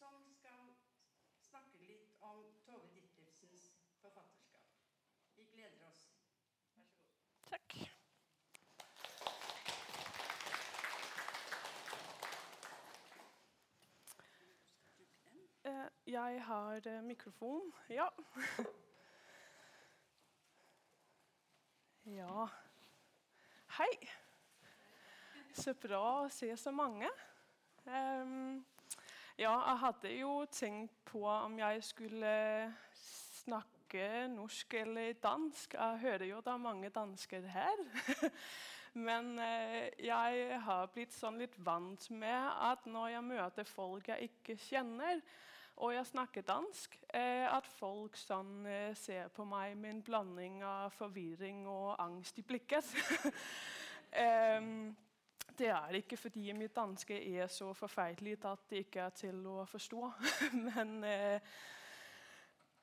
som skal snakke litt om Tove Ditlevsens forfatterskap. Vi gleder oss. Vær så god. Takk. Eh, Jeg har eh, mikrofon. Ja. Ja. Hei. Så bra å se så mange. Ehm, ja, jeg hadde jo tenkt på om jeg skulle snakke norsk eller dansk. Jeg hører jo det er mange dansker her. Men eh, jeg har blitt sånn litt vant med at når jeg møter folk jeg ikke kjenner, og jeg snakker dansk, eh, at folk sånn eh, ser på meg med en blanding av forvirring og angst i blikket. Em, det er ikke fordi mitt danske er så forferdelig at det ikke er til å forstå. Men, eh,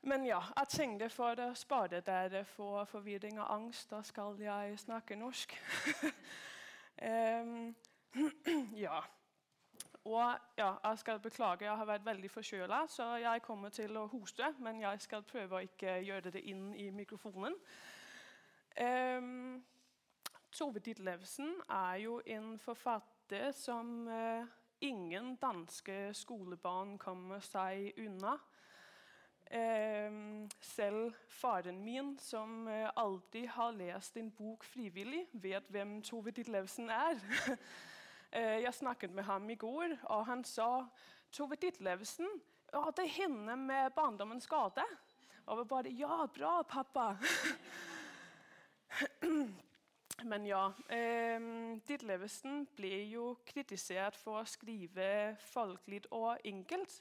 men ja, jeg tenkte for å spare dere for forvirring og angst, da skal jeg snakke norsk. um, ja. Og ja, jeg skal beklage, jeg har vært veldig forkjøla, så jeg kommer til å hoste. Men jeg skal prøve å ikke gjøre det inn i mikrofonen. Em, Tove Ditlevsen er jo en forfatter som eh, ingen danske skolebarn kommer seg unna. Eh, selv faren min, som eh, aldri har lest en bok frivillig, vet hvem Tove Ditlevsen er. Jeg snakket med ham i går, og han sa Tove Ditlevsen, ja, det er henne med barndommens gate. Og jeg bare Ja, bra, pappa! Men ja, eh, Ditlevsen ble jo kritisert for å skrive folkelig og enkelt.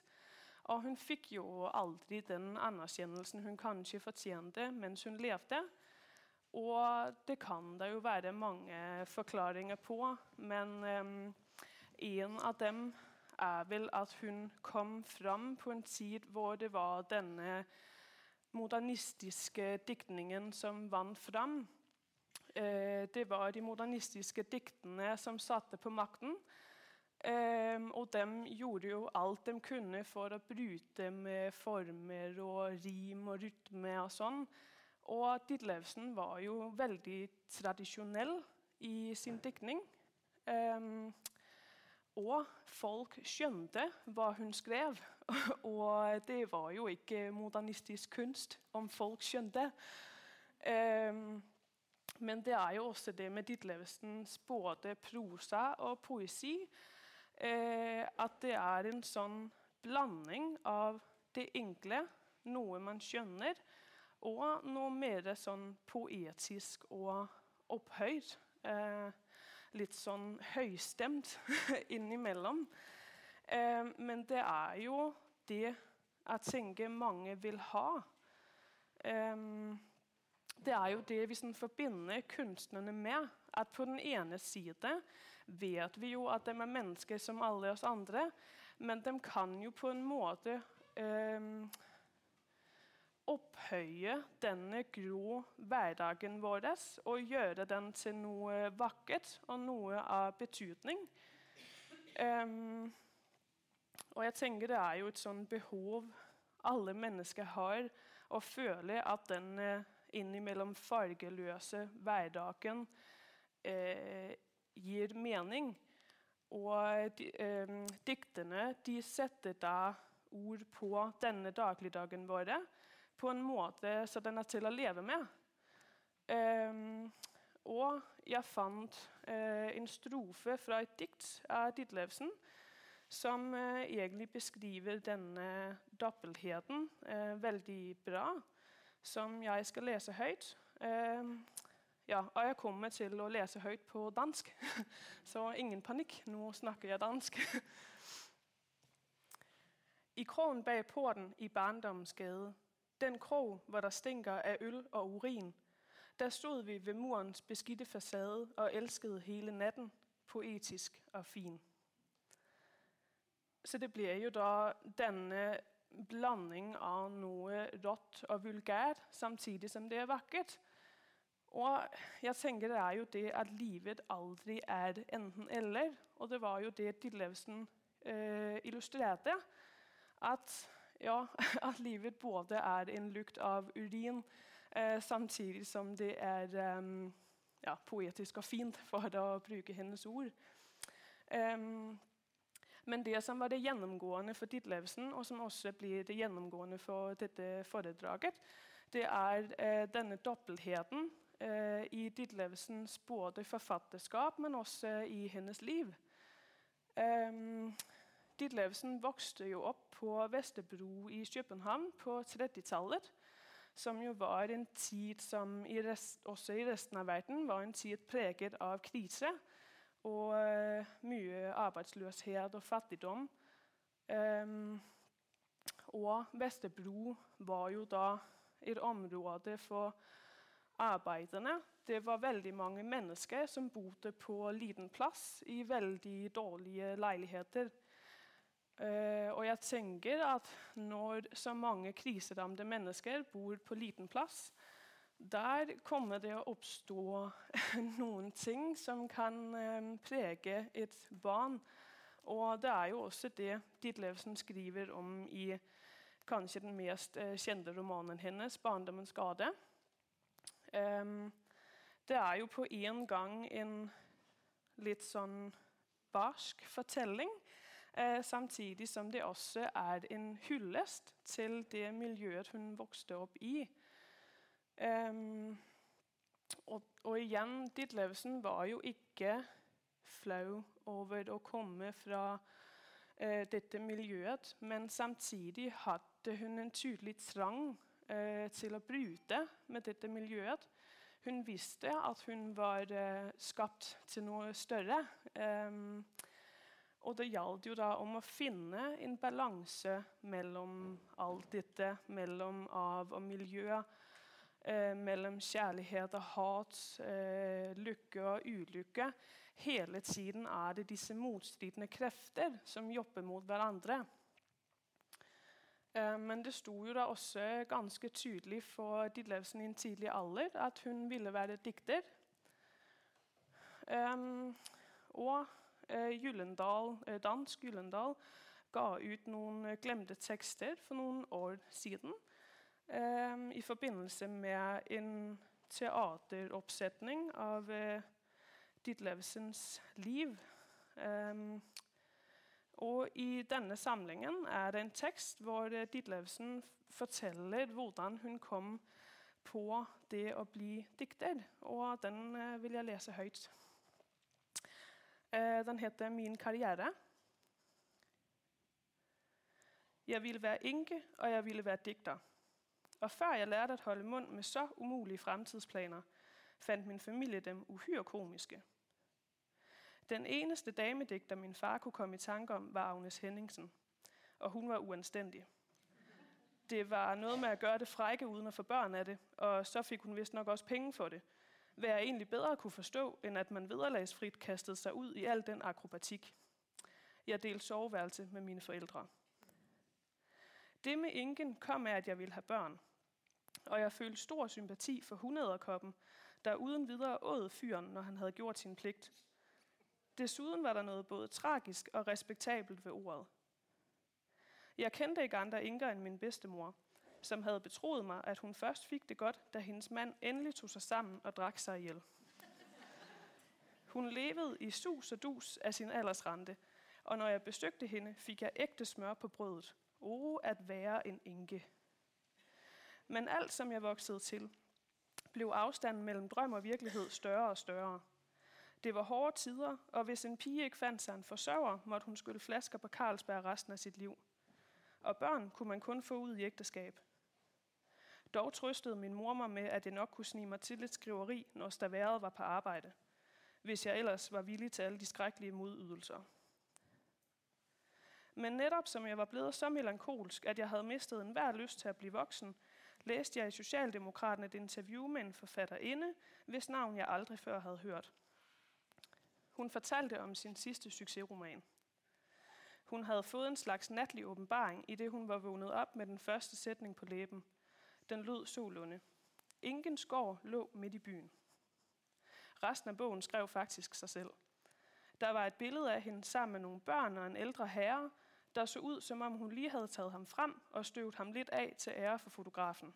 Og hun fikk jo aldri den anerkjennelsen hun kanskje fortjente mens hun levde. Og det kan det jo være mange forklaringer på, men eh, en av dem er vel at hun kom fram på en tid hvor det var denne modernistiske diktningen som vant fram. Eh, det var de modernistiske diktene som satte på makten. Eh, og de gjorde jo alt de kunne for å bryte med former og rim og rytme og sånn. Og Ditlevsen var jo veldig tradisjonell i sin diktning. Um, og folk skjønte hva hun skrev. og det var jo ikke modernistisk kunst om folk skjønte. Um, men det er jo også det med Ditlevsens både prosa og poesi eh, at det er en sånn blanding av det enkle, noe man skjønner, og noe mer sånn poetisk og opphøyd. Eh, litt sånn høystemt innimellom. Eh, men det er jo det jeg tenker mange vil ha. Eh, det er jo det vi forbinder kunstnerne med. At på den ene side vet vi jo at de er mennesker som alle oss andre, men de kan jo på en måte eh, opphøye denne grå hverdagen vår og gjøre den til noe vakkert og noe av betydning. Um, og jeg tenker Det er jo et sånn behov alle mennesker har, å føle at den innimellom fargeløse hverdagen eh, gir mening. Og de, eh, diktene de setter da ord på denne dagligdagen vår på en måte så den er til å leve med. Eh, og jeg fant uh, en strofe fra et dikt av Ditlevsen som uh, egentlig beskriver denne dobbeltheten uh, veldig bra, som jeg skal lese høyt. Ehm, ja, og jeg kommer til å lese høyt på dansk, så ingen panikk. Nå snakker jeg dansk. I krogen bak porten i barndommens gate, den krog, hvor der stinker av øl og urin. Der stod vi ved murens beskidte facade og elsket hele natten, poetisk og fin. Så det blir jo da denne blanding av noe rått og vulgært, samtidig som det er vakkert. Og jeg tenker det er jo det at livet aldri er enten-eller. Og det var jo det Dillevsen eh, illustrerte at, ja, at livet både er en lukt av urin, eh, samtidig som det er um, ja, poetisk og fint, for å bruke hennes ord. Um, men det som var det gjennomgående for Ditlevsen, og som også blir det gjennomgående for dette foredraget, det er eh, denne dobbeltheten eh, i Ditlevsens både forfatterskap, men også i hennes liv. Um, Ditlevsen vokste jo opp på Vesterbro i København på 30-tallet. Som jo var en tid som i rest, også i resten av verden var en tid preget av krise og uh, mye arbeidsløshet og fattigdom. Um, og Vesterbro var jo da et område for arbeiderne. Det var veldig mange mennesker som bodde på liten plass i veldig dårlige leiligheter. Uh, og jeg tenker at når så mange kriseramte mennesker bor på liten plass, der kommer det å oppstå noen ting som kan um, prege et barn. Og det er jo også det Ditlevsen skriver om i kanskje den mest uh, kjente romanen hennes, 'Barndommens gate'. Um, det er jo på en gang en litt sånn barsk fortelling. Eh, samtidig som det også er en hyllest til det miljøet hun vokste opp i. Um, og, og, igjen, Ditlevsen var jo ikke flau over å komme fra uh, dette miljøet, men samtidig hadde hun en tydelig trang uh, til å bryte med dette miljøet. Hun visste at hun var uh, skapt til noe større. Um, og det gjaldt jo da om å finne en balanse mellom alt dette, mellom av og miljø, eh, mellom kjærlighet og hat, eh, lykke og ulykke. Hele tiden er det disse motstridende krefter som jobber mot hverandre. Eh, men det sto jo da også ganske tydelig for Didlevsen i en tidlig alder at hun ville være dikter. Um, og Eh, Gyllendal, eh, Dansk Gyllendal ga ut noen eh, glemte tekster for noen år siden i forbindelse med en teateroppsetning av Ditlevsens liv. og I denne samlingen er det en tekst hvor Ditlevsen forteller hvordan hun kom på det å bli dikter. Og den vil jeg lese høyt. Eh, den heter 'Min karriere'. Jeg ville være enke, og jeg ville være digter. Og før jeg lærte at holde mund med så umulige fremtidsplaner, fandt min familie dem uhyre komiske. Den eneste damedigter min far kunne komme i tanke om, var Agnes Henningsen. Og hun var uanstendig. Det var noget med at gøre det frække uden at få børn af det, og så fik hun vist nok også penge for det – hvad jeg egentlig bedre kunne forstå, end at man vederlagsfrit kastede sig ud i al den akrobatik. Jeg delte soveværelse med mine forældre. Det med ingen kom af, at jeg ville have børn, og jeg følte stor sympati for hundederkoppen, der uden videre åd fyren, når han hadde gjort sin plikt. Desuden var der noe både tragisk og respektabelt ved ordet. Jeg kendte ikke andre Inger end min bedstemor – som hadde betroet meg at hun først fikk det godt, da hendes mand endelig tog seg sammen og drakk seg i ihjel. Hun levede i sus og dus av sin aldersrente, og når jeg besøgte hende, fikk jeg ægte smør på brødet. Å, oh, at være en enke. Men alt, som jeg voksede til, blev afstanden mellem drøm og virkelighed større og større. Det var hårde tider, og hvis en pige ikke fandt sig en forsørger, måtte hun skylle flasker på Carlsberg resten af sit liv. Og børn kunne man kun få ud i ægteskab. Dog trøstede min mor mig med, at jeg nok kunne snige mig til lidt skriveri, når staværet var på arbejde, hvis jeg ellers var villig til alle de skrækkelige modydelser. Men netop som jeg var blevet så melankolsk, at jeg havde mistet enhver lyst til at blive voksen, læste jeg i Socialdemokraten et interview med en forfatterinde, hvis navn jeg aldrig før havde hørt. Hun fortalte om sin sidste succesroman. Hun havde fået en slags natlig åbenbaring, i det hun var vågnet op med den første sætning på læben – den lød solunde. Ingen skår lå midt i byen. Resten af bogen skrev faktisk sig selv. Der var et billede af hende sammen med nogle børn og en ældre herre, der så ud, som om hun lige havde taget ham frem og støvet ham lidt af til ære for fotografen.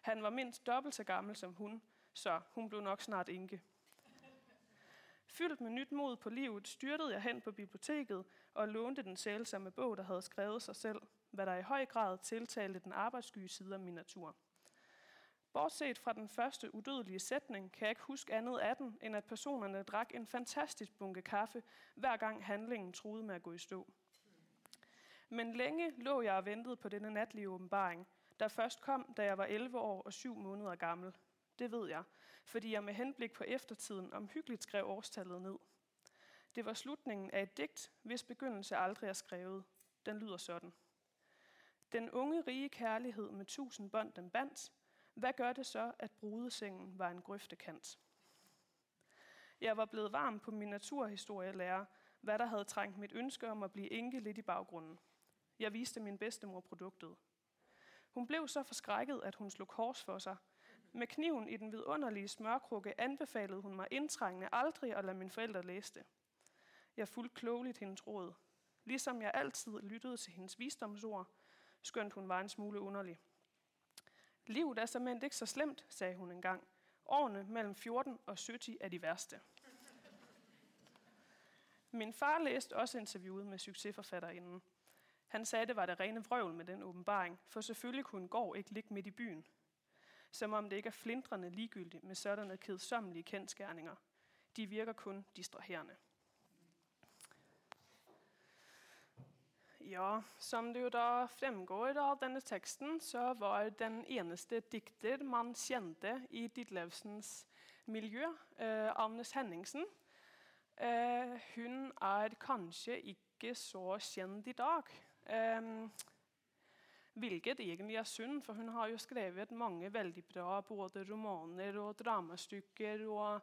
Han var mindst dobbelt så gammel som hun, så hun blev nok snart enke. Fyldt med nyt mod på livet, styrtede jeg hen på biblioteket og lånte den sælsomme bog, der havde skrevet sig selv, hvad der i høj grad tiltalte den arbejdssky side af min natur. Bortset fra den første udødelige sætning, kan jeg ikke huske andet af den, end at personerne drak en fantastisk bunke kaffe, hver gang handlingen troede med at gå i stå. Men længe lå jeg og ventede på denne natlige åbenbaring, der først kom, da jeg var 11 år og 7 måneder gammel. Det ved jeg, fordi jeg med henblik på eftertiden omhyggeligt skrev årstallet ned. Det var slutningen af et digt, hvis begyndelse aldrig er skrevet. Den lyder sådan. Den unge rige kærlighed med tusind bånd den bandt, hvad gør det så, at brudesengen var en grøftekant? Jeg var blevet varm på min naturhistorielærer, hvad der havde trængt mit ønske om at blive enke lidt i baggrunden. Jeg viste min bedstemor produktet. Hun blev så forskrækket, at hun slog kors for sig. Med kniven i den vidunderlige smørkrukke anbefalede hun mig indtrængende aldrig at lade mine forældre læse det. Jeg fulgte klogeligt hendes råd. Ligesom jeg altid lyttede til hendes visdomsord, skønt hun var en smule underlig. Livet er simpelthen ikke så slemt, sagde hun engang. Årene mellem 14 og 70 er de værste. Min far læste også interviewet med succesforfatterinden. Han sagde, det var det rene vrøvl med den åbenbaring, for selvfølgelig kunne en gård ikke ligge midt i byen. Som om det ikke er flindrende ligegyldigt med sådanne kedsommelige kendskærninger. De virker kun distraherende. Ja, som det jo da fremgår av denne teksten, så var den eneste dikter man kjente i Ditlevsens miljø, eh, Agnes Henningsen. Eh, hun er kanskje ikke så kjent i dag. Eh, hvilket egentlig er synd, for hun har jo skrevet mange veldig bra både romaner og dramastykker og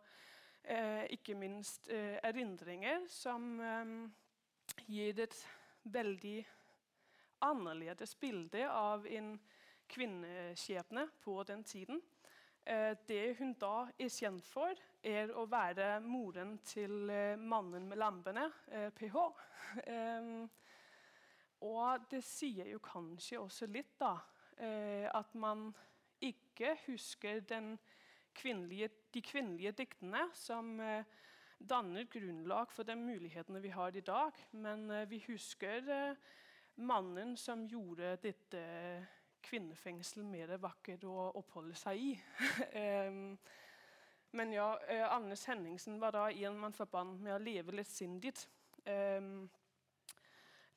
eh, ikke minst eh, erindringer som eh, gir et veldig annerledes bilde av en kvinneskjebne på den tiden. Eh, det hun da er kjent for, er å være moren til eh, mannen med lampene, eh, PH. Og det sier jo kanskje også litt, da, at man ikke husker kvinnelige, de kvinnelige diktene som danner grunnlag for de mulighetene vi har i dag. Men uh, vi husker mannen som gjorde dette kvinnefengsel mer vakkert å oppholde seg i. um, men ja, Agnes Henningsen var da en man forbandt med å leve lettsindig. Um,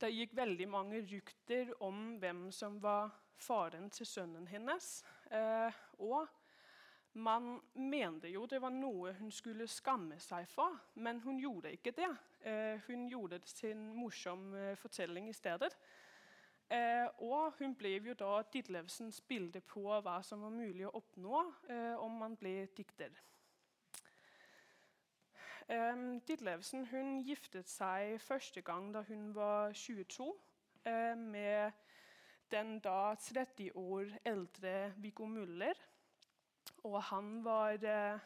det gikk veldig mange rykter om hvem som var faren til sønnen hennes. og man mente jo det var noe hun skulle skamme seg for, men hun gjorde ikke det. Eh, hun gjorde det til en morsom eh, fortelling i stedet. Eh, og hun ble jo da Ditlevsens bilde på hva som var mulig å oppnå eh, om man ble dikter. Ditlevsen hun giftet seg første gang da hun var 22, eh, med den da 30 år eldre Viggo Muller. Og han var eh,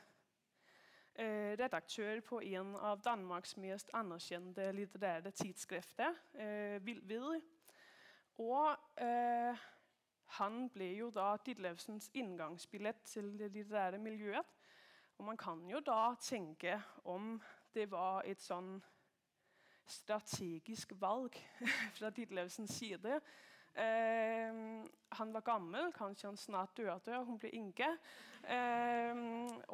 eh, redaktør på en av Danmarks mest anerkjente litterære tidsskrifter, eh, Vildvid. Og eh, han ble jo da Ditlevsens inngangsbillett til det litterære miljøet. Og man kan jo da tenke om det var et sånn strategisk valg fra Ditlevsens side Eh, han var gammel, kanskje han snart døde, og hun ble enke. Eh,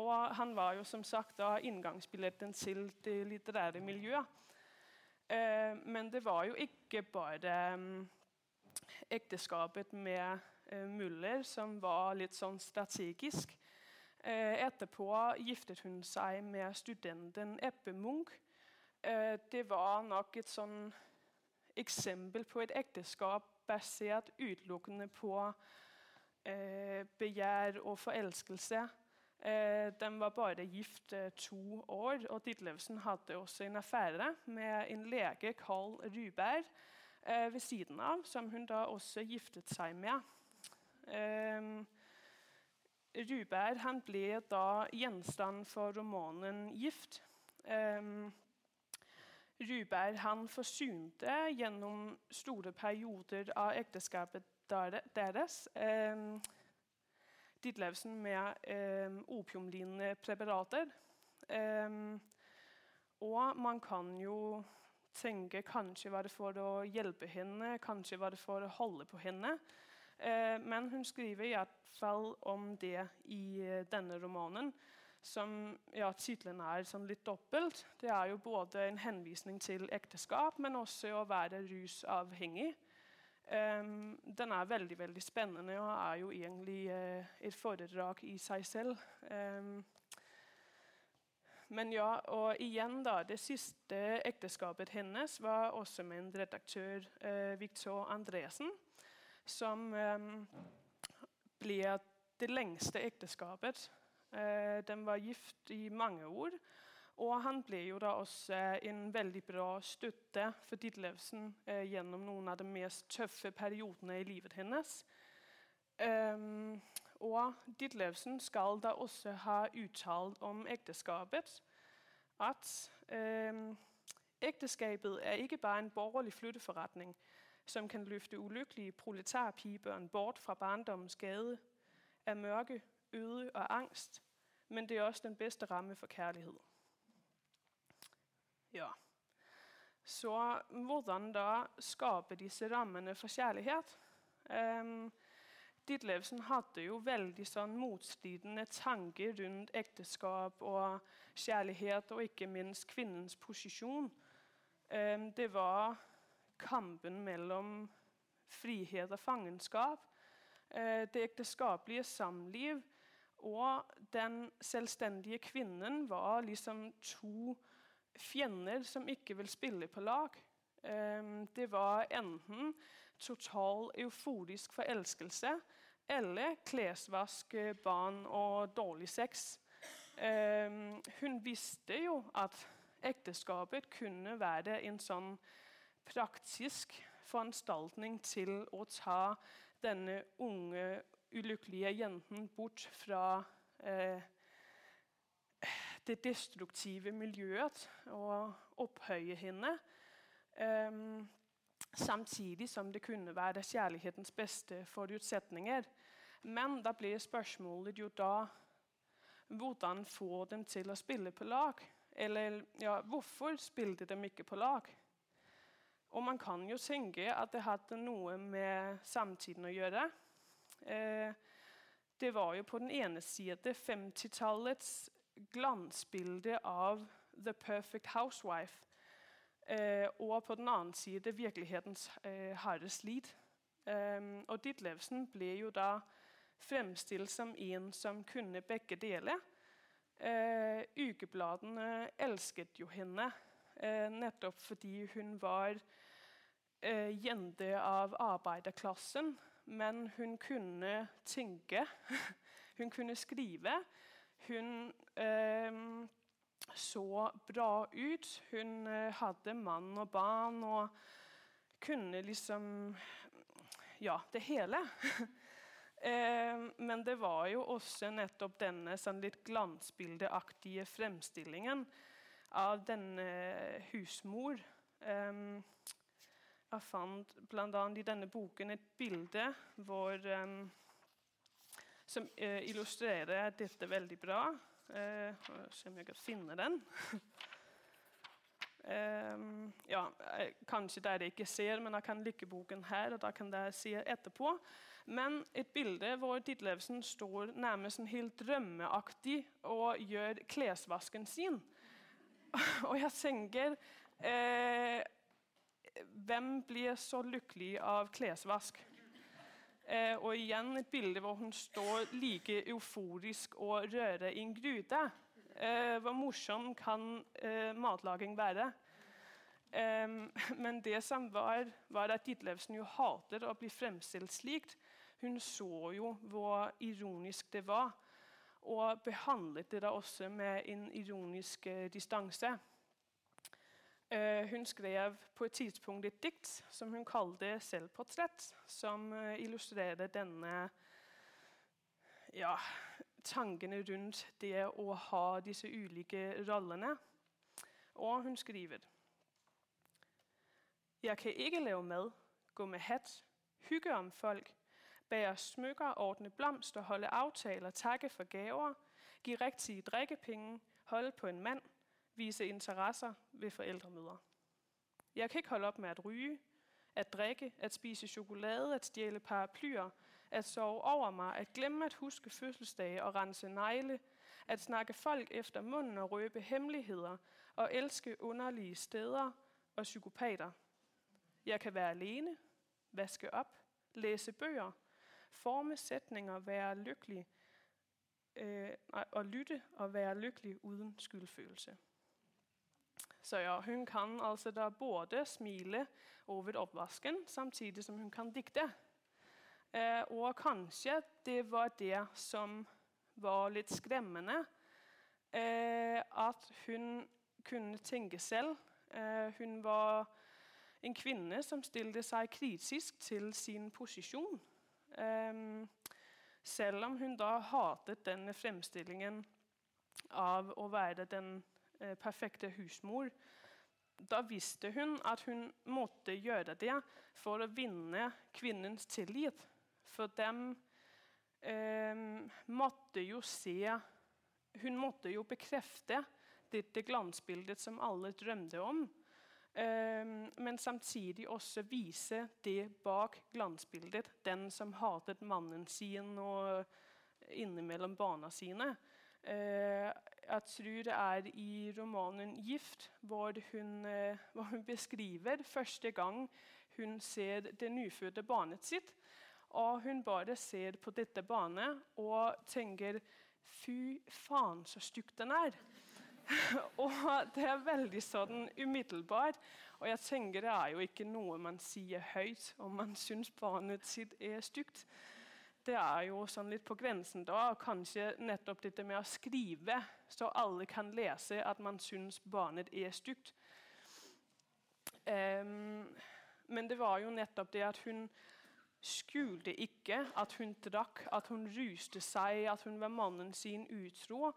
og han var jo som sagt da inngangsbilletten til det litterære miljøet. Eh, men det var jo ikke bare um, ekteskapet med uh, Muller som var litt sånn strategisk. Eh, etterpå giftet hun seg med studenten Ebbe Munch. Eh, det var nok et sånn eksempel på et ekteskap basert utelukkende på eh, begjær og forelskelse. Den var bare gift to år, og Ditlevsen hadde også en affære med en lege, Carl Ruberg, eh, ved siden av, som hun da også giftet seg med. Ruberg han ble da gjenstand for romanen 'Gift'. Um, Ryberg han forsynte gjennom store perioder av ekteskapet deres um, Ditlevsen med um, opiumlignende preparater. Um, og man kan jo tenke kanskje var det for å hjelpe henne, kanskje var det for å holde på henne. Eh, men hun skriver i hvert fall om det i eh, denne romanen. Som ja, Tittelen er sånn litt dobbelt. Det er jo både en henvisning til ekteskap, men også å være rusavhengig. Um, den er veldig veldig spennende og er jo egentlig uh, et foredrag i seg selv. Um, men ja, og igjen da, Det siste ekteskapet hennes var også med en redaktør, uh, Victor Andresen, som eh, ble det lengste ekteskapet. Eh, den var gift i mange år. Og han ble jo da også en veldig bra støtte for Ditlevsen eh, gjennom noen av de mest tøffe periodene i livet hennes. Um, og Ditlevsen skal da også ha uttalt om ekteskapet at øh, ekteskapet er ikke bare en borgerlig flytteforretning som kan løfte ulykkelige proletarpigebørn bort fra barndommens gade av mørke, øde og angst, men det er også den beste ramme for kjærlighet. Ja. Så hvordan da skape disse rammene for kjærlighet? Um, Ditlevsen hadde jo veldig sånn motstridende tanker rundt ekteskap og kjærlighet, og ikke minst kvinnens posisjon. Det var kampen mellom frihet og fangenskap, eh, det ekteskapelige samliv og den selvstendige kvinnen var liksom to fiender som ikke vil spille på lag. Det var enten total euforisk forelskelse eller klesvask, barn og dårlig sex. Hun visste jo at ekteskapet kunne være en sånn praktisk foranstaltning til å ta denne unge, ulykkelige jenten bort fra eh, det destruktive miljøet og opphøye henne. Um, samtidig som det kunne være kjærlighetens beste forutsetninger. Men da blir spørsmålet jo da hvordan få dem til å spille på lag? Eller ja, hvorfor spilte de ikke på lag? Og man kan jo tenke at det hadde noe med samtiden å gjøre. Eh, det var jo på den ene side 50-tallets glansbilde av The Perfect Housewife. Eh, og på den annen side virkelighetens eh, harde slit. Og Ditlevsen ble jo da fremstilt som en som kunne begge deler. Eh, ukebladene elsket jo henne eh, nettopp fordi hun var eh, jente av arbeiderklassen. Men hun kunne tenke, hun kunne skrive. Hun eh, så bra ut. Hun eh, hadde mann og barn og kunne liksom Ja, det hele. Eh, men det var jo også nettopp denne sånn litt glansbildeaktige fremstillingen av denne husmor. Jeg fant bl.a. i denne boken et bilde hvor, som eh, illustrerer dette veldig bra. Uh, se om jeg kan finne den. um, ja, kanskje dere ikke ser, men jeg kan ligge boken her. og da kan dere se etterpå. Men et bilde hvor Ditlevsen står nærmest helt drømmeaktig og gjør klesvasken sin. og jeg tenker eh, Hvem blir så lykkelig av klesvask? Eh, og igjen et bilde hvor hun står like euforisk og rører i en gryte. Eh, hvor morsom kan eh, matlaging være? men det som var, var at Ditlevsen jo hater å bli fremstilt slikt. Hun så jo hvor ironisk det var, og behandlet det da også med en ironisk distanse. Eh, hun skrev på et tidspunkt et dikt som hun kalte 'Selvportrett', som eh, illustrerer denne ja, tankene rundt det å ha disse ulike rollene. Og hun skriver Jeg kan ikke lave mad, gå med hat, hygge om folk, bære smykker, ordne blomster, holde aftaler, takke for gaver, gi rigtige drikkepenge, holde på en mand, vise interesser ved forældremøder. Jeg kan ikke holde op med at ryge, at drikke, at spise chokolade, at stjæle paraplyer, at sove over mig, at glemme at huske fødselsdage og rense negle, at snakke folk efter munden og røbe hemmeligheder og elske underlige steder og psykopater. Jeg kan være alene, vaske op, læse bøger, forme sætninger, være lykkelig øh, og lytte og være lykkelig uden skyldfølelse. Så ja, hun kan altså da både smile over oppvasken samtidig som hun kan dikte. Eh, og kanskje det var det som var litt skremmende. Eh, at hun kunne tenke selv. Eh, hun var en kvinne som stilte seg kritisk til sin posisjon. Eh, selv om hun da hatet denne fremstillingen av å være den perfekte husmor. Da visste hun at hun måtte gjøre det for å vinne kvinnens tillit. For dem eh, måtte jo se Hun måtte jo bekrefte dette glansbildet som alle drømte om. Eh, men samtidig også vise det bak glansbildet, den som hatet mannen sin og innimellom barna sine. Eh, jeg tror det er i romanen 'Gift' hvor hun, eh, hvor hun beskriver første gang hun ser det nyfødte barnet sitt. Og hun bare ser på dette barnet og tenker 'fy faen, så stygt den er'. og det er veldig sånn umiddelbart. Og jeg tenker det er jo ikke noe man sier høyt om man syns barnet sitt er stygt. Det er jo sånn litt på grensen da. Kanskje nettopp dette med å skrive, så alle kan lese at man syns barnet er stygt. Um, men det var jo nettopp det at hun skjulte ikke at hun drakk, at hun ruste seg, at hun var mannen sin utro.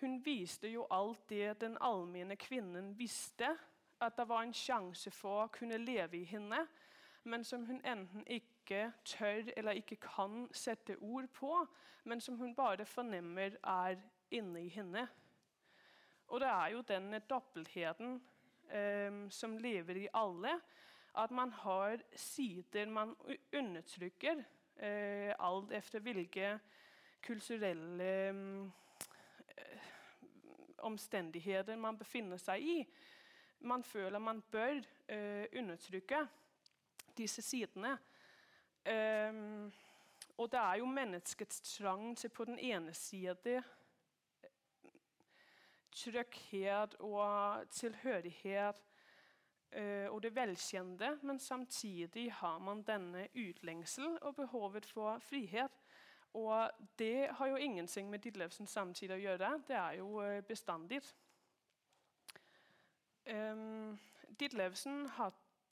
Hun viste jo alt det den allmenne kvinnen visste, at det var en sjanse for å kunne leve i henne, men som hun enten ikke tør eller ikke kan sette ord på, men som hun bare fornemmer er inne i henne. Og det er jo denne dobbeltheten eh, som lever i alle at man har sider man undertrykker, eh, alt etter hvilke kulturelle eh, omstendigheter man befinner seg i. Man føler man bør eh, undertrykke disse sidene. Um, og det er jo menneskets trang til på den ene side trygghet og tilhørighet uh, og det velkjente, men samtidig har man denne utlengsel og behovet for frihet. Og det har jo ingenting med Ditlevsens samtid å gjøre. Det er jo eh, bestandig. Um, Ditlevsen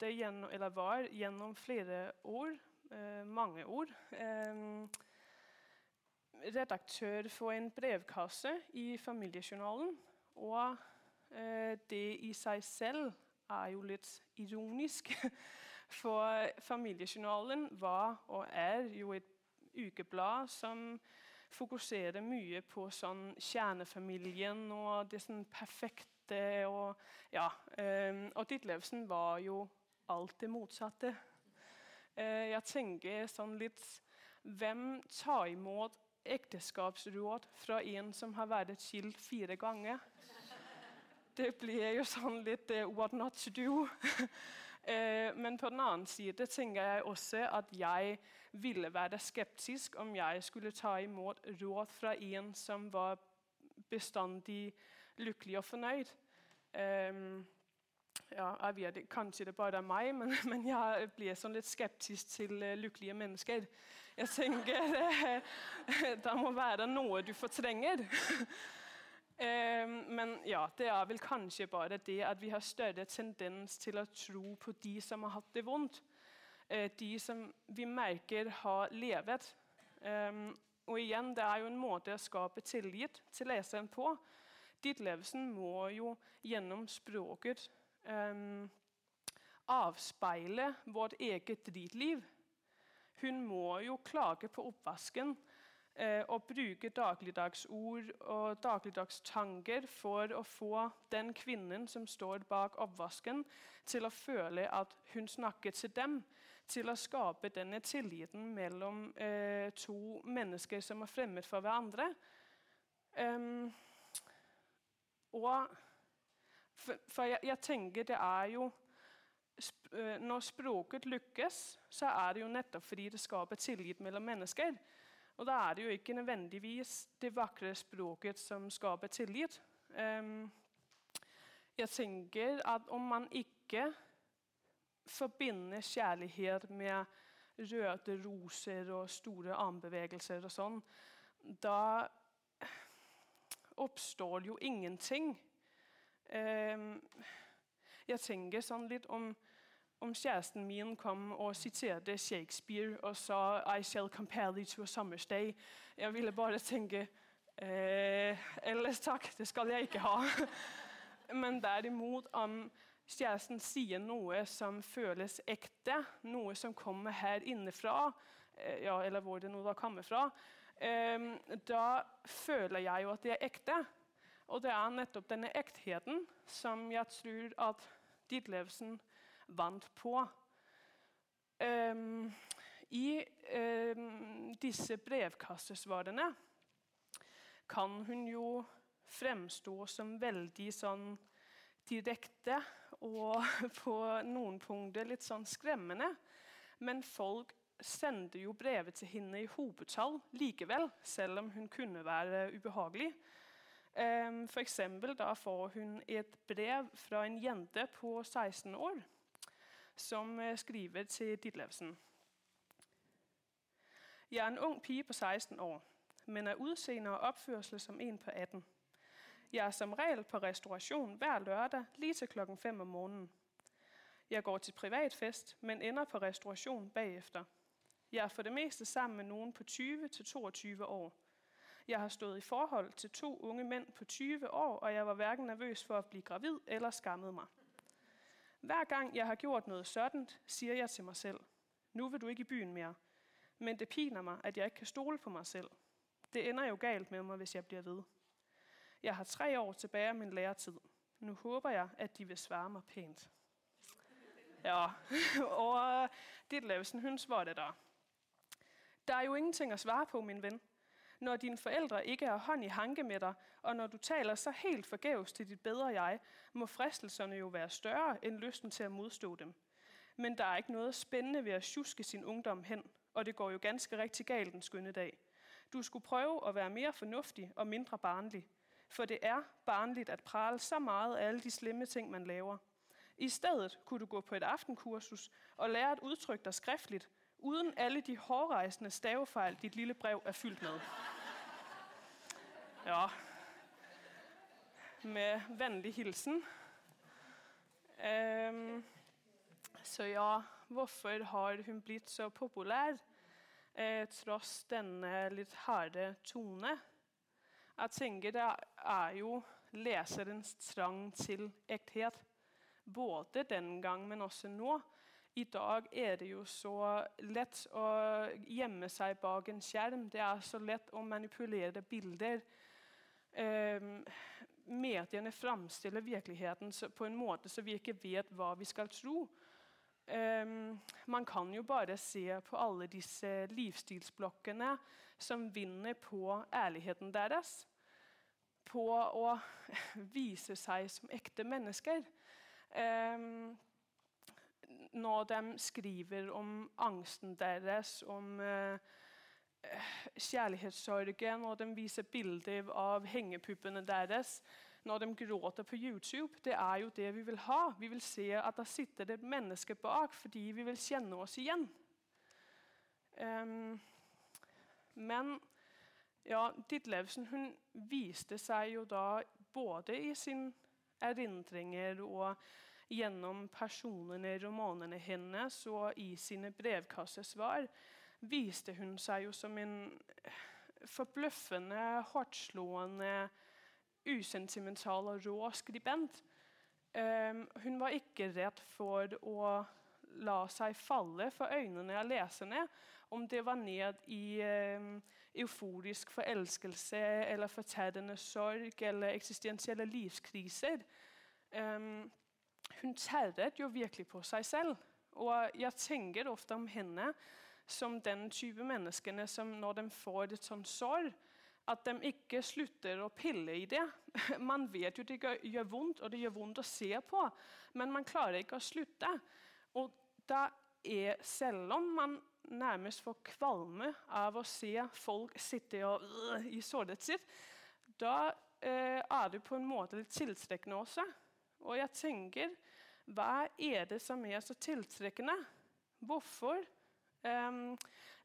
gjennom, var gjennom flere år, eh, mange år, eh, redaktør for en brevkasse i Familiejournalen. Og eh, det i seg selv er jo litt ironisk. For Familiejournalen var og er jo et ukeblad som fokuserer mye på sånn kjernefamilien og det sånn perfekte. Og, ja, um, og Ditlevsen var jo alt det motsatte. Uh, jeg tenker sånn litt Hvem tar imot ekteskapsråd fra en som har vært skilt fire ganger? det blir jo sånn litt uh, what not to do. uh, men på den annen side tenker jeg også at jeg ville være skeptisk om jeg skulle ta imot råd fra en som var bestandig lykkelig og fornøyd. Um, ja, jeg vet, Kanskje det bare er meg, men, men jeg blir sånn litt skeptisk til uh, lykkelige mennesker. Jeg tenker det må være noe du fortrenger. uh, men ja, det er vel kanskje bare det at vi har større tendens til å tro på de som har hatt det vondt. Uh, de som vi merker har levet. Og igjen, det er jo en måte å skape tillit til leseren på. Ditt levesen må jo gjennom språket avspeile vårt eget dritliv. Hun må jo klage på oppvasken eh, og bruke dagligdagsord og dagligdagstanker for å få den kvinnen som står bak oppvasken, til å føle at hun snakker til dem. Til å skape denne tilliten mellom eh, to mennesker som er fremmed for hverandre. Um, og for, for jeg, jeg, tenker det er jo Eh, når språket lykkes, så er det jo nettopp fordi det skaper tillit mellom mennesker. Og da er det jo ikke nødvendigvis det vakre språket som skaper tillit. Um, jeg tenker at om man ikke forbinder kjærlighet med røde roser og store armbevegelser og sånn, da oppstår jo ingenting. Um, jeg tenker sånn litt om, om kjæresten min kom og siterte Shakespeare og sa 'I shall compare thee to a summer's day'. Jeg ville bare tenke eh, Ellers takk, det skal jeg ikke ha. Men derimot om kjæresten sier noe som føles ekte, noe som kommer her innenfra, eh, ja, eller hvor det nå da kommer fra, eh, da føler jeg jo at det er ekte. Og det er nettopp denne ektheten som jeg tror at Ditlevsen vant på. Um, I um, disse brevkassesvarene kan hun jo fremstå som veldig sånn direkte og på noen punkter litt sånn skremmende. Men folk sender jo brevet til henne i hovedtall likevel, selv om hun kunne være ubehagelig. Ehm, eksempel da får hun et brev fra en jente på 16 år som eh, skriver til Ditlevsen. Jeg er en ung pige på 16 år, men er utseende og oppførsel som en på 18. Jeg er som regel på restaurasjon hver lørdag lige til klokken fem om morgenen. Jeg går til privatfest, men ender på restaurasjon bagefter. Jeg er for det meste sammen med noen på 20-22 år. Jeg har stået i forhold til to unge mænd på 20 år, og jeg var hverken nervøs for at bli gravid eller skammet meg. Hver gang jeg har gjort noe sånt, sier jeg til meg selv, nå vil du ikke i byen mer. Men det piner meg at jeg ikke kan stole på meg selv. Det ender jo galt med meg hvis jeg blir ved. Jeg har tre år tilbake av min læretid. Nå håper jeg, at de vil svare meg pænt. Ja, og det sådan, hun svarer der. Der er jo ingenting å svare på, min ven når dine forældre ikke har hånd i hanke med dig, og når du taler så helt forgæves til dit bedre jeg, må fristelserne jo være større end lysten til at modstå dem. Men der er ikke noget spændende ved at tjuske sin ungdom hen, og det går jo ganske rigtig galt den skønne dag. Du skulle prøve at være mere fornuftig og mindre barnlig, for det er barnligt at prale så meget af alle de slemme ting, man laver. I stedet kunne du gå på et aftenkursus og lære at udtrykke dig skriftligt, uden alle de hårrejsende stavefejl, dit lille brev er fyldt med. Ja. Med vennlig hilsen. Um, så ja, hvorfor har hun blitt så populær eh, tross denne litt harde tone? Jeg tenker det er jo leserens trang til ekthet. Både den gang, men også nå. I dag er det jo så lett å gjemme seg bak en skjerm. Det er så lett å manipulere bilder. Um, mediene framstiller virkeligheten på en måte så vi ikke vet hva vi skal tro. Um, man kan jo bare se på alle disse livsstilsblokkene som vinner på ærligheten deres. På å vise seg som ekte mennesker. Um, når de skriver om angsten deres, om uh, kjærlighetssorgen, og de viser bilder av hengepuppene deres når de gråter på YouTube, det er jo det vi vil ha. Vi vil se at det sitter et menneske bak fordi vi vil kjenne oss igjen. Um, men ja, Ditlevsen hun viste seg jo da både i sin erindringer og gjennom personene i romanene hennes og i sine brevkassesvar viste hun seg jo som en forbløffende, hardtslående, usentimental og rå skribent. Um, hun var ikke redd for å la seg falle for øynene av leserne, om det var ned i um, euforisk forelskelse eller fortærende sorg eller eksistensielle livskriser. Um, hun terret jo virkelig på seg selv. Og jeg tenker ofte om henne som den type menneskene som når de får et sånn sår, at de ikke slutter å pille i det. Man vet jo det gjør vondt, og det gjør vondt å se på, men man klarer ikke å slutte. Og da er, selv om man nærmest får kvalme av å se folk sitte og, øh, i såret sitt, da øh, er det på en måte litt tiltrekkende også. Og jeg tenker hva er det som er så tiltrekkende? Hvorfor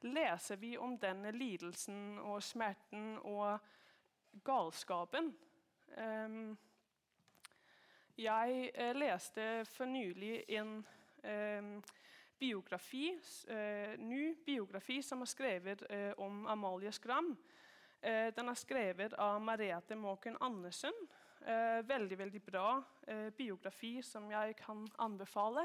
leser vi om denne lidelsen og smerten og galskapen? Um, jeg uh, leste for nylig en um, biografi, uh, ny biografi som er skrevet uh, om Amalie Skram. den er skrevet av Merete Måken Andersen. Eh, veldig veldig bra eh, biografi som jeg kan anbefale.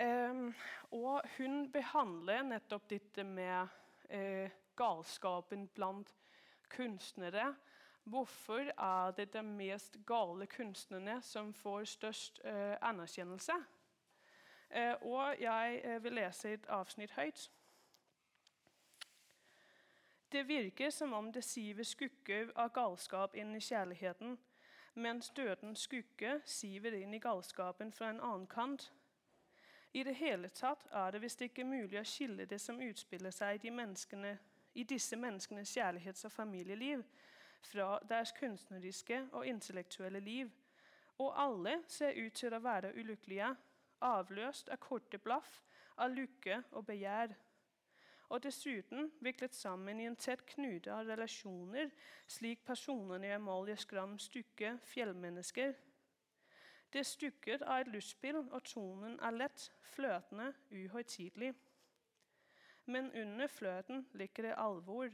Eh, og hun behandler nettopp dette med eh, galskapen blant kunstnere. Hvorfor er det de mest gale kunstnerne som får størst eh, anerkjennelse? Eh, og jeg vil lese et avsnitt høyt. Det virker som om det siver skugger av galskap inn i kjærligheten, mens dødens skugge siver inn i galskapen fra en annen kant. I det hele tatt er det visst ikke mulig å skille det som utspiller seg i, i disse menneskenes kjærlighets- og familieliv, fra deres kunstneriske og intellektuelle liv. Og alle ser ut til å være ulykkelige, avløst av korte blaff, av lykke og begjær og dessuten viklet sammen i en tett knute av relasjoner, slik personene i Amalie Skrams stykke 'Fjellmennesker'. Det stykket av et lystspill, og tonen er lett, fløtende, uhøytidelig. Men under fløten ligger det alvor.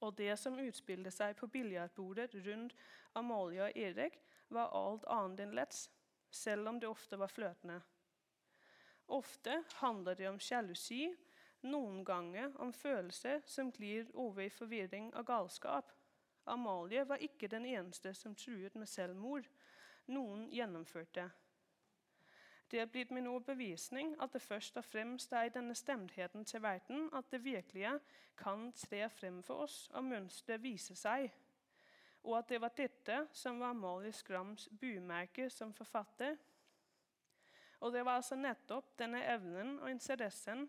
Og det som utspilte seg på biljardbordet rundt Amalie og Erik, var alt annet enn lett, selv om det ofte var fløtende. Ofte handler det om sjalusi, noen ganger om følelser som glir over i forvirring og galskap. Amalie var ikke den eneste som truet med selvmord. Noen gjennomførte. Det er blitt min overbevisning at det først og fremst er i denne stemtheten til verden at det virkelige kan tre frem for oss og mønsteret vise seg. Og at det var dette som var Amalie Skrams bumerke som forfatter. Og det var altså nettopp denne evnen og interessen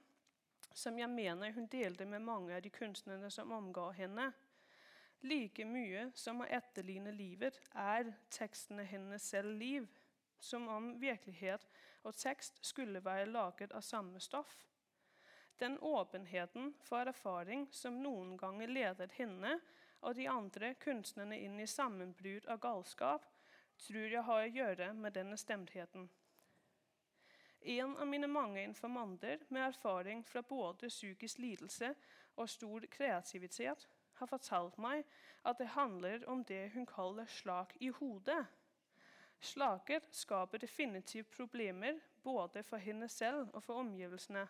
som jeg mener hun delte med mange av de kunstnerne som omga henne. Like mye som å etterligne livet er tekstene hennes selv liv, som om virkelighet og tekst skulle være laget av samme stoff. Den åpenheten for erfaring som noen ganger ledet henne og de andre kunstnerne inn i sammenbrudd av galskap, tror jeg har å gjøre med denne stemtheten. En av mine mange informanter med erfaring fra både psykisk lidelse og stor kreativitet har fortalt meg at det handler om det hun kaller slag i hodet. Slaker skaper definitivt problemer både for henne selv og for omgivelsene.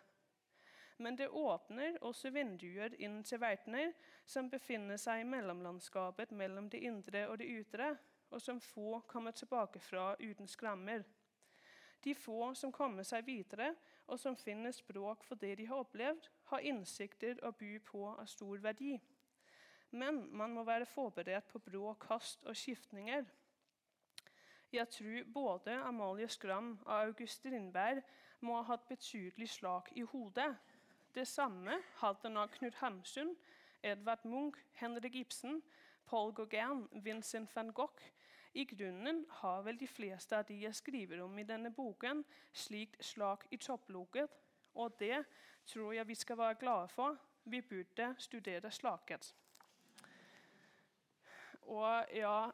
Men det åpner også vinduer inn til verdener som befinner seg i mellomlandskapet mellom det indre og det ytre, og som få kommer tilbake fra uten skrammer. De få som kommer seg videre, og som finner språk for det de har opplevd, har innsikter å by på av stor verdi. Men man må være forberedt på brå kast og skiftninger. Jeg tror både Amalie Skram og August Strindberg må ha hatt betydelig slag i hodet. Det samme hadde nok Knut Hamsun, Edvard Munch, Henrik Ibsen, Paul Gauguin, Vincent van Gogh i grunnen har vel de fleste av de jeg skriver om i denne boken, slikt slag i topploket, og det tror jeg vi skal være glade for. Vi burde studere slaget. Og ja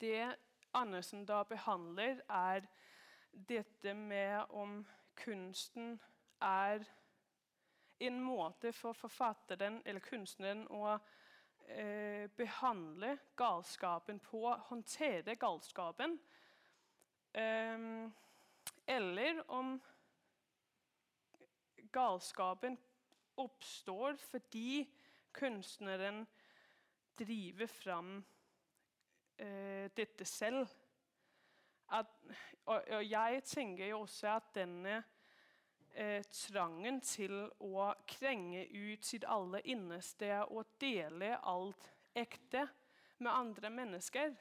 Det Andersen da behandler, er dette med om kunsten er en måte for forfatteren eller kunstneren å eh, behandle galskapen på, håndtere galskapen. Eh, eller om galskapen oppstår fordi kunstneren driver fram eh, dette selv. At, og, og, jeg tenker jo også at denne eh, trangen til å krenge ut sitt aller innerste og dele alt ekte med andre mennesker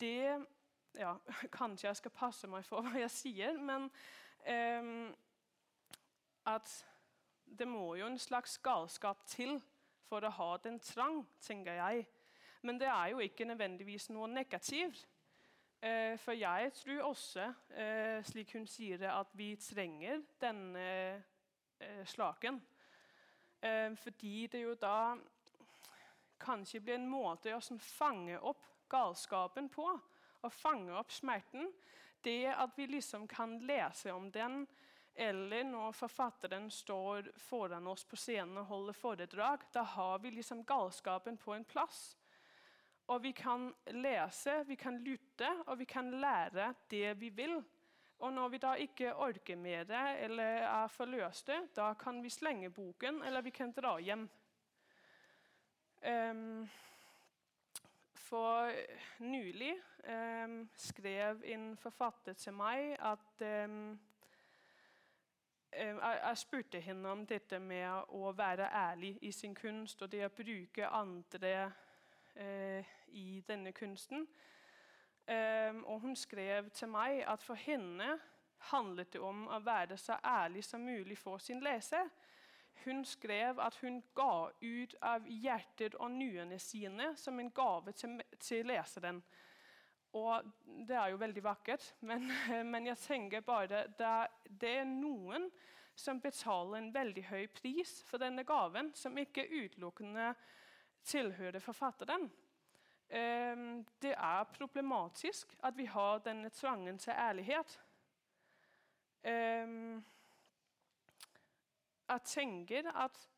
Det ja, Kanskje jeg skal passe meg for hva jeg sier, men eh, at det må jo en slags galskap til for å ha den trang, tenker jeg. Men det er jo ikke nødvendigvis noe negativt. Eh, for jeg tror også, eh, slik hun sier det, at vi trenger denne eh, slaken. Fordi det jo da kanskje blir en måte å sånn fange opp galskapen på. Å fange opp smerten. Det at vi liksom kan lese om den, eller når forfatteren står foran oss på scenen og holder foredrag. Da har vi liksom galskapen på en plass. Og vi kan lese, vi kan lytte, og vi kan lære det vi vil. Og når vi da ikke orker mer eller er forløste, da kan vi slenge boken, eller vi kan dra hjem. Um, for nylig um, skrev en forfatter til meg at um, jeg spurte henne om dette med å være ærlig i sin kunst og det å bruke andre Eh, i denne kunsten. og hun skrev til meg at for henne handlet det om å være så ærlig som mulig for sin leser. Hun skrev at hun ga ut av hjertet og nyene sine som en gave til, til leseren. Og det er jo veldig vakkert, men, men jeg tenker bare det, det er noen som betaler en veldig høy pris for denne gaven, som ikke utelukkende tilhører forfatteren. Ehm, det er problematisk at vi har denne tvangen til ærlighet. Ehm, jeg tenker at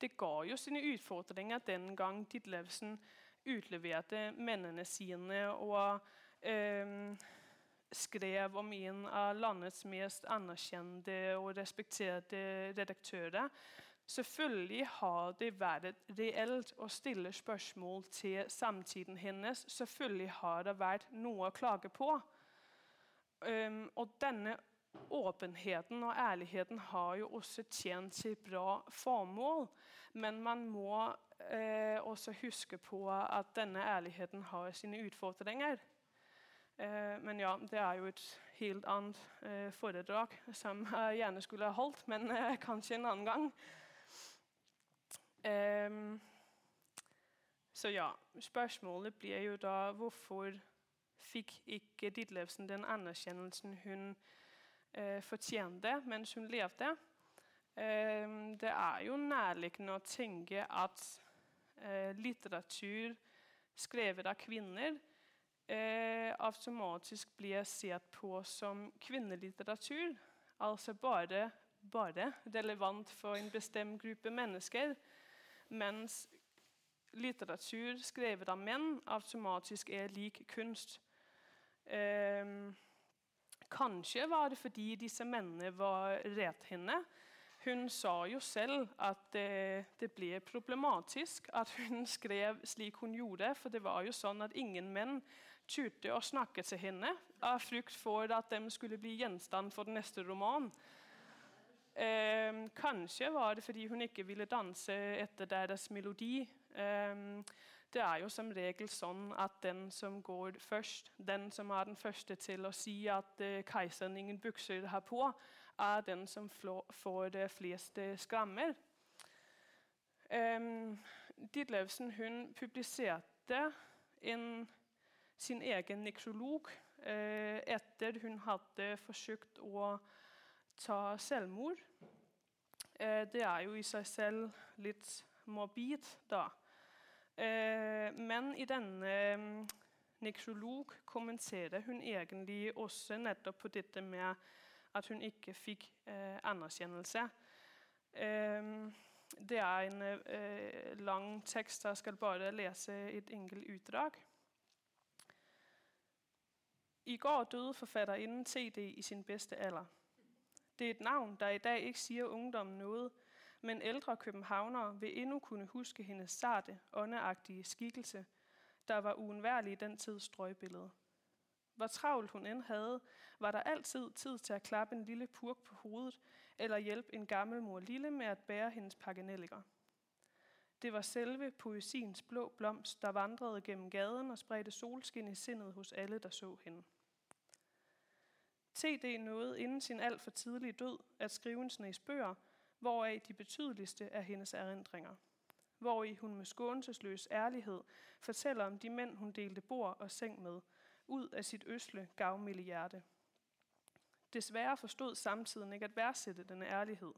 det ga jo sine utfordringer den gang Ditlevsen utleverte mennene sine og skrev om en av landets mest anerkjente og respekterte redaktører. Selvfølgelig har det vært reelt å stille spørsmål til samtiden hennes. Selvfølgelig har det vært noe å klage på. Um, og denne åpenheten og ærligheten har jo også tjent sitt bra formål. Men man må eh, også huske på at denne ærligheten har sine utfordringer. Eh, men ja, det er jo et helt annet eh, foredrag som jeg gjerne skulle ha holdt, men eh, kanskje en annen gang. Um, så ja, spørsmålet blir jo da hvorfor fikk ikke Ditlevsen den anerkjennelsen hun fortjente mens hun levde? Um, det er jo nærliggende å tenke at litteratur skrevet av kvinner eh, automatisk blir sett på som kvinnelitteratur. Altså bare, bare relevant for en bestemt gruppe mennesker mens litteratur skrevet av menn automatisk er lik kunst. Eh, kanskje var det fordi disse mennene var rethenne. Hun sa jo selv at det, det, ble problematisk at hun skrev slik hun gjorde. For det var jo sånn at ingen menn turte å snakke til henne av frykt for at de skulle bli gjenstand for den neste roman. Eh, kanskje var det fordi hun ikke ville danse etter deres melodi. Eh, det er jo som regel sånn at den som går først, den som er den første til å si at eh, keiseren ingen bukser har på, er den som får de fleste skrammer. Eh, Ditlevsen hun publiserte en, sin egen nekrolog eh, etter hun hadde forsøkt å ta selvmord. Eh, det er jo i seg selv litt morbid, da. Eh, men i denne mm, nekrolog kommenterer hun egentlig også nettopp på dette med at hun ikke fikk eh, anerkjennelse. det er en eh, lang tekst. Jeg skal bare lese et enkelt utdrag. I går døde forfatterinden T.D. i sin bedste alder. Det er et navn, der i dag ikke siger ungdommen noget, men ældre københavnere vil endnu kunne huske hendes sarte, åndeagtige skikkelse, der var uundværlig i den tids strøgbillede. Hvor travlt hun end havde, var der altid tid til at klappe en lille purk på hovedet, eller hjælpe en gammel mor lille med at bære hendes pakkenelliker. Det var selve poesiens blå blomst, der vandrede gennem gaden og spredte solskin i sindet hos alle, der så hende. T.D. nåede inden sin alt for tidlige død at skrive en snes bøger, hvoraf de betydeligste er hendes erindringer. Hvor i hun med skånseløs ærlighed fortæller om de mænd, hun delte bord og seng med, ud af sit øsle, gavmilde hjerte. Desværre forstod samtiden ikke at værdsætte denne ærlighed,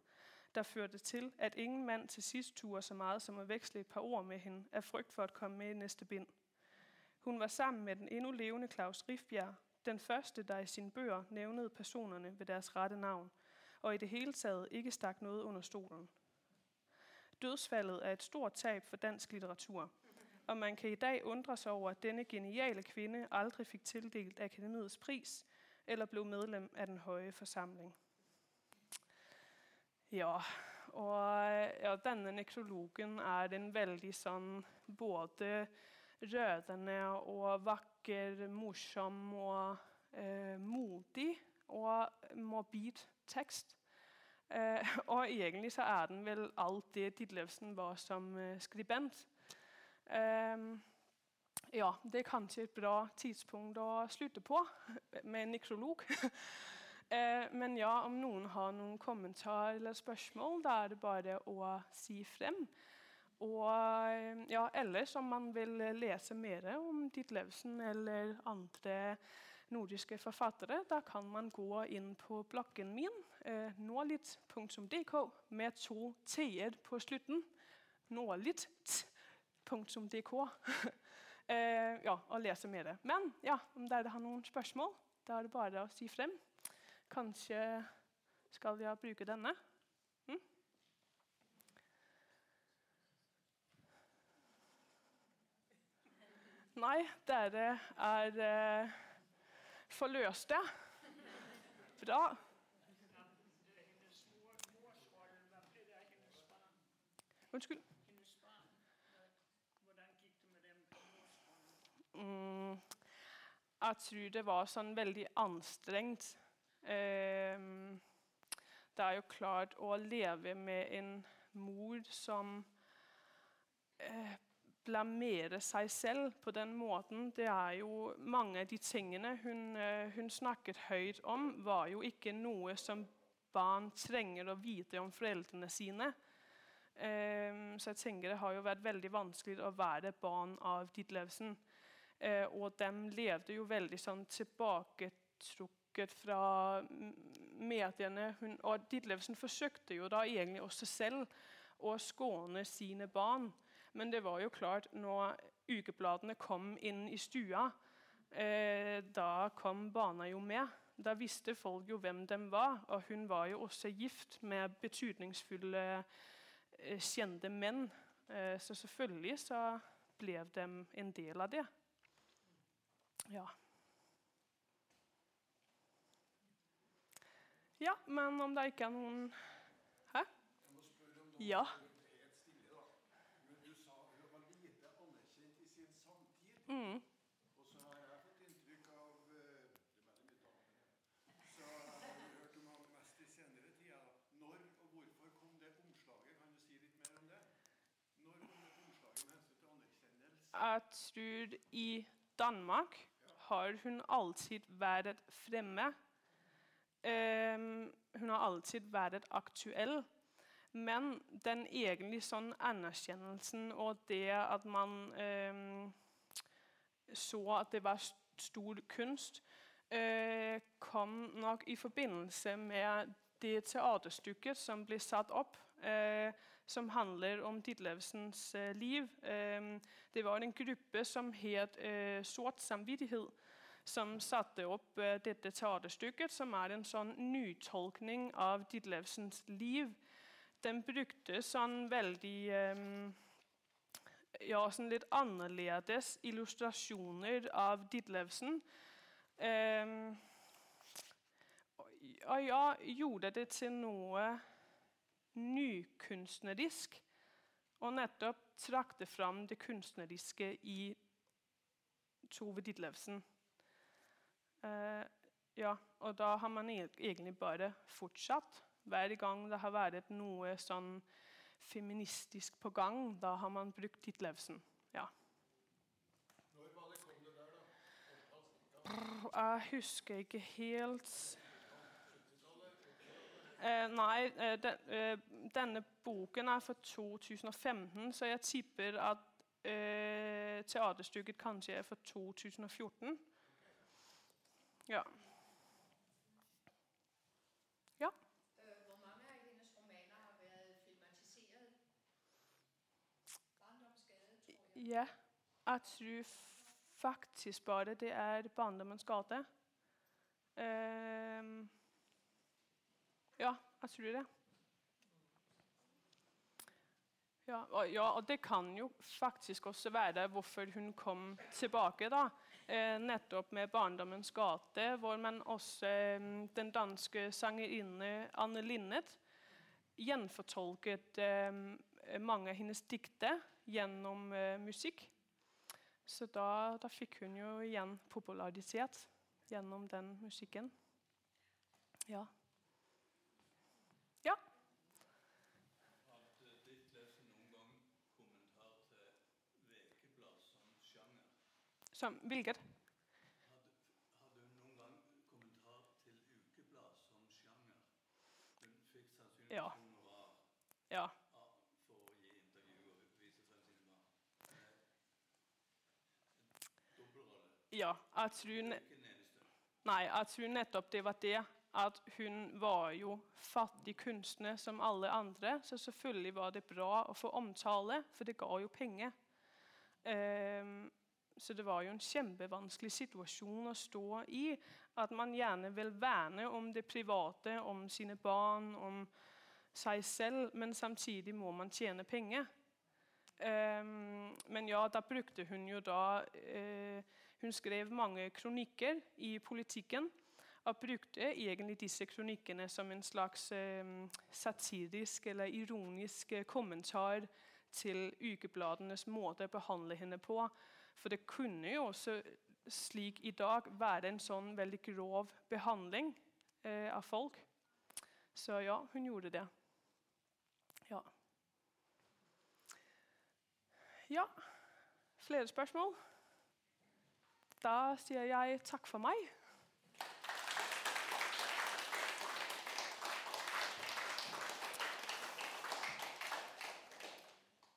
der førte til, at ingen mand til sidst turde så meget som at veksle et par ord med hende af frygt for at komme med i næste bind. Hun var sammen med den endnu levende Claus Rifbjerg, den første, der i sine bøger nævnede personerne ved deres rette navn, og i det hele taget ikke stak noget under stolen. Dødsfaldet er et stort tab for dansk litteratur, og man kan i dag undre sig over, at denne geniale kvinde aldrig fik tildelt Akademiets pris eller blev medlem af den høje forsamling. Ja, og ja, denne nekrologen er en veldig sånn både rørende og vakker, morsom og eh, modig og morbid tekst. Eh, og egentlig så er den vel alt det Ditlevsen var som eh, skribent. Eh, ja, det er kanskje et bra tidspunkt å slutte på med en nekrolog. Eh, men ja, om noen har noen kommentar eller spørsmål, da er det bare å si frem. Og eh, ja, ellers om man vil lese mer om Ditlevsen eller andre nordiske forfattere, da kan man gå inn på bloggen min, eh, nålitt.dk, med to t-er på slutten. Nålitt.dk. eh, ja, og lese mer. Men ja, om dere har noen spørsmål, da er det bare å si frem. Kanskje skal jeg bruke denne? Hm? Nei, dere er eh, forløste. Bra. Unnskyld. Mm, jeg tror det var sånn veldig anstrengt. Um, det er jo klart å leve med en mor som eh, blamerer seg selv på den måten. Det er jo Mange av de tingene hun, eh, hun, snakket høyt om, var jo ikke noe som barn trenger å vite om foreldrene sine. Um, så jeg tenker det har jo vært veldig vanskelig å være barn av Ditlevsen. Uh, og de levde jo veldig sånn tilbaketrukket fra mediene. Hun, og Ditlevsen forsøkte jo da egentlig også selv å skåne sine barn. Men det var jo klart, når ukebladene kom inn i stua, eh, da kom barna jo med. Da visste folk jo hvem de var, og hun var jo også gift med betydningsfulle, eh, kjente menn. Eh, så selvfølgelig så ble de en del av det. Ja. Ja, men om det ikke er noen Hæ? Ja. Mm. Og så har jeg fått inntrykk av. Så jeg har hørt om ham mest i senere tida. Når og hvorfor kom det omslaget? Kan du si litt mer om det? Når kom det omslaget med hensyn til anerkjennelse? Jeg tror i Danmark har hun alltid vært fremme. Hun har alltid vært aktuell. Men den egentlig sånn anerkjennelsen og det at man så at det var stor kunst, uh, kom nok i forbindelse med det teaterstykket som ble satt opp, uh, som handler om Ditlevsens uh, liv. det var en gruppe som het Sort samvittighet som satte opp uh, dette teaterstykket, som er en sånn nytolkning av Ditlevsens liv. den brukte sånn veldig eh, Ja, sånn litt annerledes illustrasjoner av Ditlevsen. Um, og ja, gjorde det til noe nykunstnerisk. Og nettopp trakte fram det kunstneriske i Tove Ditlevsen. Eh, ja, og da har man e- egentlig bare fortsatt. Hver gang det har vært noe sånn feministisk på gang, da har man brukt Ditlevsen. Ja. Når var det kom det der, da? Jeg husker ikke helt eh, Nei, eh, den, eh, denne boken er fra 2015, så jeg tipper at eh, teaterstykket kanskje er fra 2014. Ja. Ja. Hvor mange av hennes romaner har vært filmatisert? Tror jeg. ja. Jeg tror faktisk bare det er 'Barndommens gate'. Um, ja, jeg tror det. Ja og, ja, og det kan jo faktisk også være hvorfor hun kom tilbake. da. Eh, nettopp med 'Barndommens gate', hvor man også eh, den danske sangerinne Anne Linnet gjenfortolket eh, mange av hennes dikter gjennom musikk. Så da, da fikk hun jo igjen popularisert gjennom den musikken. Ja. Hadde Ditlevsen noen gang kommentar til ukeblad som sjanger? Som? Hadde, hadde hun noen gang kommentar til ukeblad som sjanger? Hun fikk sannsynligvis Ja. honorar Ja. for å gi intervju og vise frem sine barn. Dobbeltrolle. ja. Jeg tror. Nei, jeg tror nettopp det var det. At hun var jo fattig kunstner som alle andre. Så selvfølgelig var det bra å få omtale, for det ga jo penger. Ehm, så det var jo en kjempevanskelig situasjon å stå i. At man gjerne vil verne om det private, om sine barn, om seg selv, men samtidig må man tjene penger. Um, men ja, da brukte hun jo da uh, Hun skrev mange kronikker i politikken. Og brukte egentlig disse kronikkene som en slags eh, satirisk eller ironisk kommentar til ukebladenes måte å behandle henne på. For det kunne jo også, slik i dag, være en sånn veldig grov behandling eh, av folk. Så ja, hun gjorde det. Ja. Ja. Flere spørsmål? Da sier jeg takk for meg.